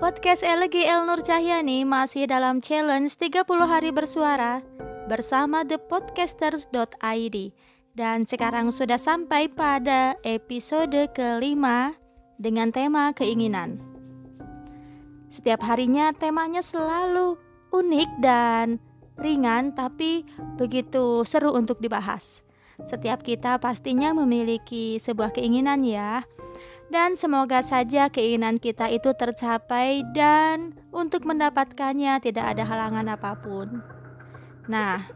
Podcast LG El Nur Cahyani masih dalam challenge 30 hari bersuara bersama thepodcasters.id dan sekarang sudah sampai pada episode kelima dengan tema keinginan. Setiap harinya temanya selalu unik dan ringan tapi begitu seru untuk dibahas. Setiap kita pastinya memiliki sebuah keinginan ya. Dan semoga saja keinginan kita itu tercapai dan untuk mendapatkannya tidak ada halangan apa pun. Nah,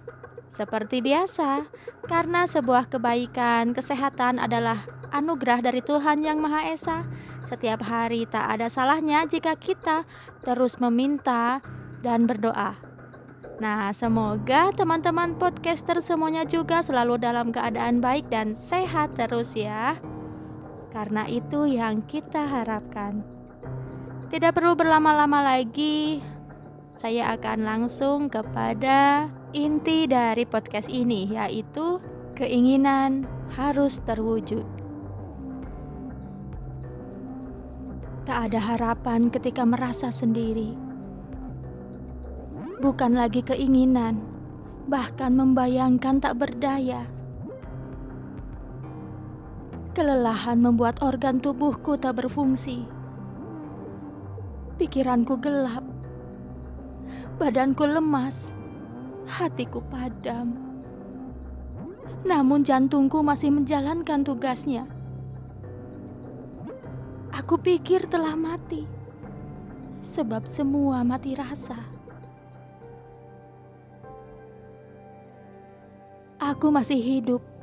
seperti biasa, karena sebuah kebaikan, kesehatan adalah anugerah dari Tuhan Yang Maha Esa. Setiap hari tak ada salahnya jika kita terus meminta dan berdoa. Nah, semoga teman-teman podcaster semuanya juga selalu dalam keadaan baik dan sehat terus ya. Karena itu yang kita harapkan. Tidak perlu berlama-lama lagi, saya akan langsung kepada inti dari podcast ini, yaitu keinginan harus terwujud. Tak ada harapan ketika merasa sendiri, bukan lagi keinginan, bahkan membayangkan tak berdaya Kelelahan membuat organ tubuhku tak berfungsi. Pikiranku gelap, badanku lemas, hatiku padam. Namun jantungku masih menjalankan tugasnya. Aku pikir telah mati, sebab semua mati rasa. Aku masih hidup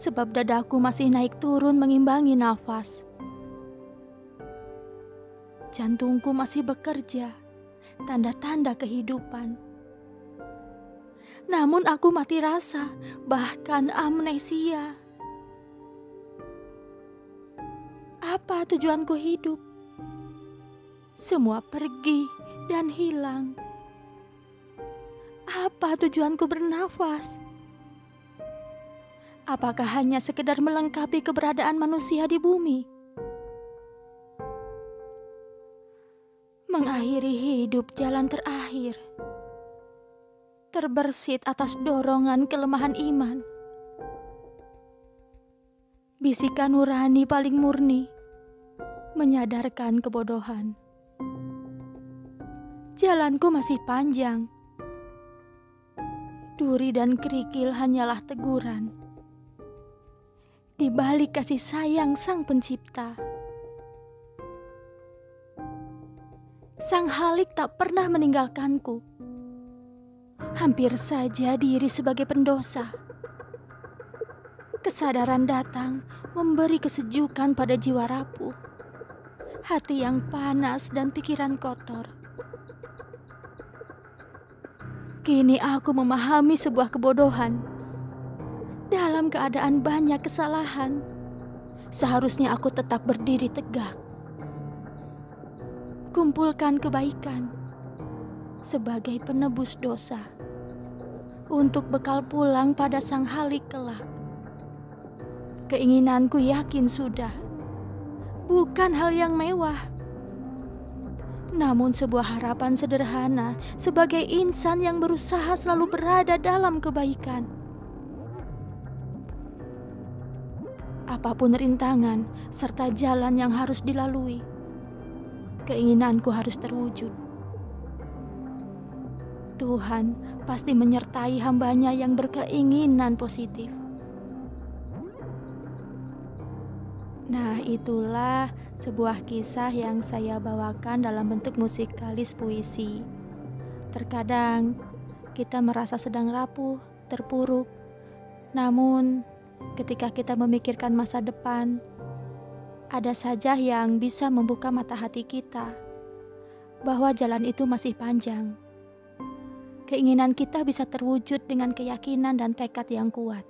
sebab dadaku masih naik turun mengimbangi nafas. Jantungku masih bekerja, tanda-tanda kehidupan. Namun aku mati rasa, bahkan amnesia. Apa tujuanku hidup? Semua pergi dan hilang. Apa tujuanku bernafas? Apakah hanya sekedar melengkapi keberadaan manusia di bumi? Mengakhiri hidup jalan terakhir. Terbersit atas dorongan kelemahan iman. Bisikan nurani paling murni menyadarkan kebodohan. Jalanku masih panjang. Duri dan kerikil hanyalah teguran di balik kasih sayang Sang Pencipta. Sang Halik tak pernah meninggalkanku. Hampir saja diri sebagai pendosa. Kesadaran datang memberi kesejukan pada jiwa rapuh, hati yang panas dan pikiran kotor. Kini aku memahami sebuah kebodohan dalam keadaan banyak kesalahan, seharusnya aku tetap berdiri tegak. Kumpulkan kebaikan sebagai penebus dosa untuk bekal pulang pada sang halik kelak. Keinginanku yakin sudah, bukan hal yang mewah, namun sebuah harapan sederhana sebagai insan yang berusaha selalu berada dalam kebaikan. Apa pun rintangan serta jalan yang harus dilalui. Keinginanku harus terwujud. Tuhan pasti menyertai hambanya yang berkeinginan positif. Nah, itulah sebuah kisah yang saya bawakan dalam bentuk musikalis puisi. Terkadang kita merasa sedang rapuh, terpuruk, namun ketika kita memikirkan masa depan, ada saja yang bisa membuka mata hati kita bahwa jalan itu masih panjang. Keinginan kita bisa terwujud dengan keyakinan dan tekad yang kuat.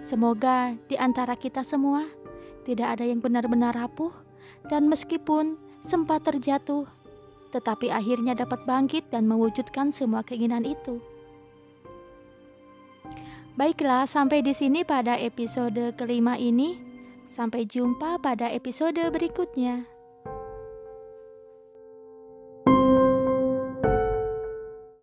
Semoga di antara kita semua tidak ada yang benar-benar rapuh, dan meskipun sempat terjatuh, tetapi akhirnya dapat bangkit dan mewujudkan semua keinginan itu. Baiklah, sampai di sini pada episode kelima ini. Sampai jumpa pada episode berikutnya.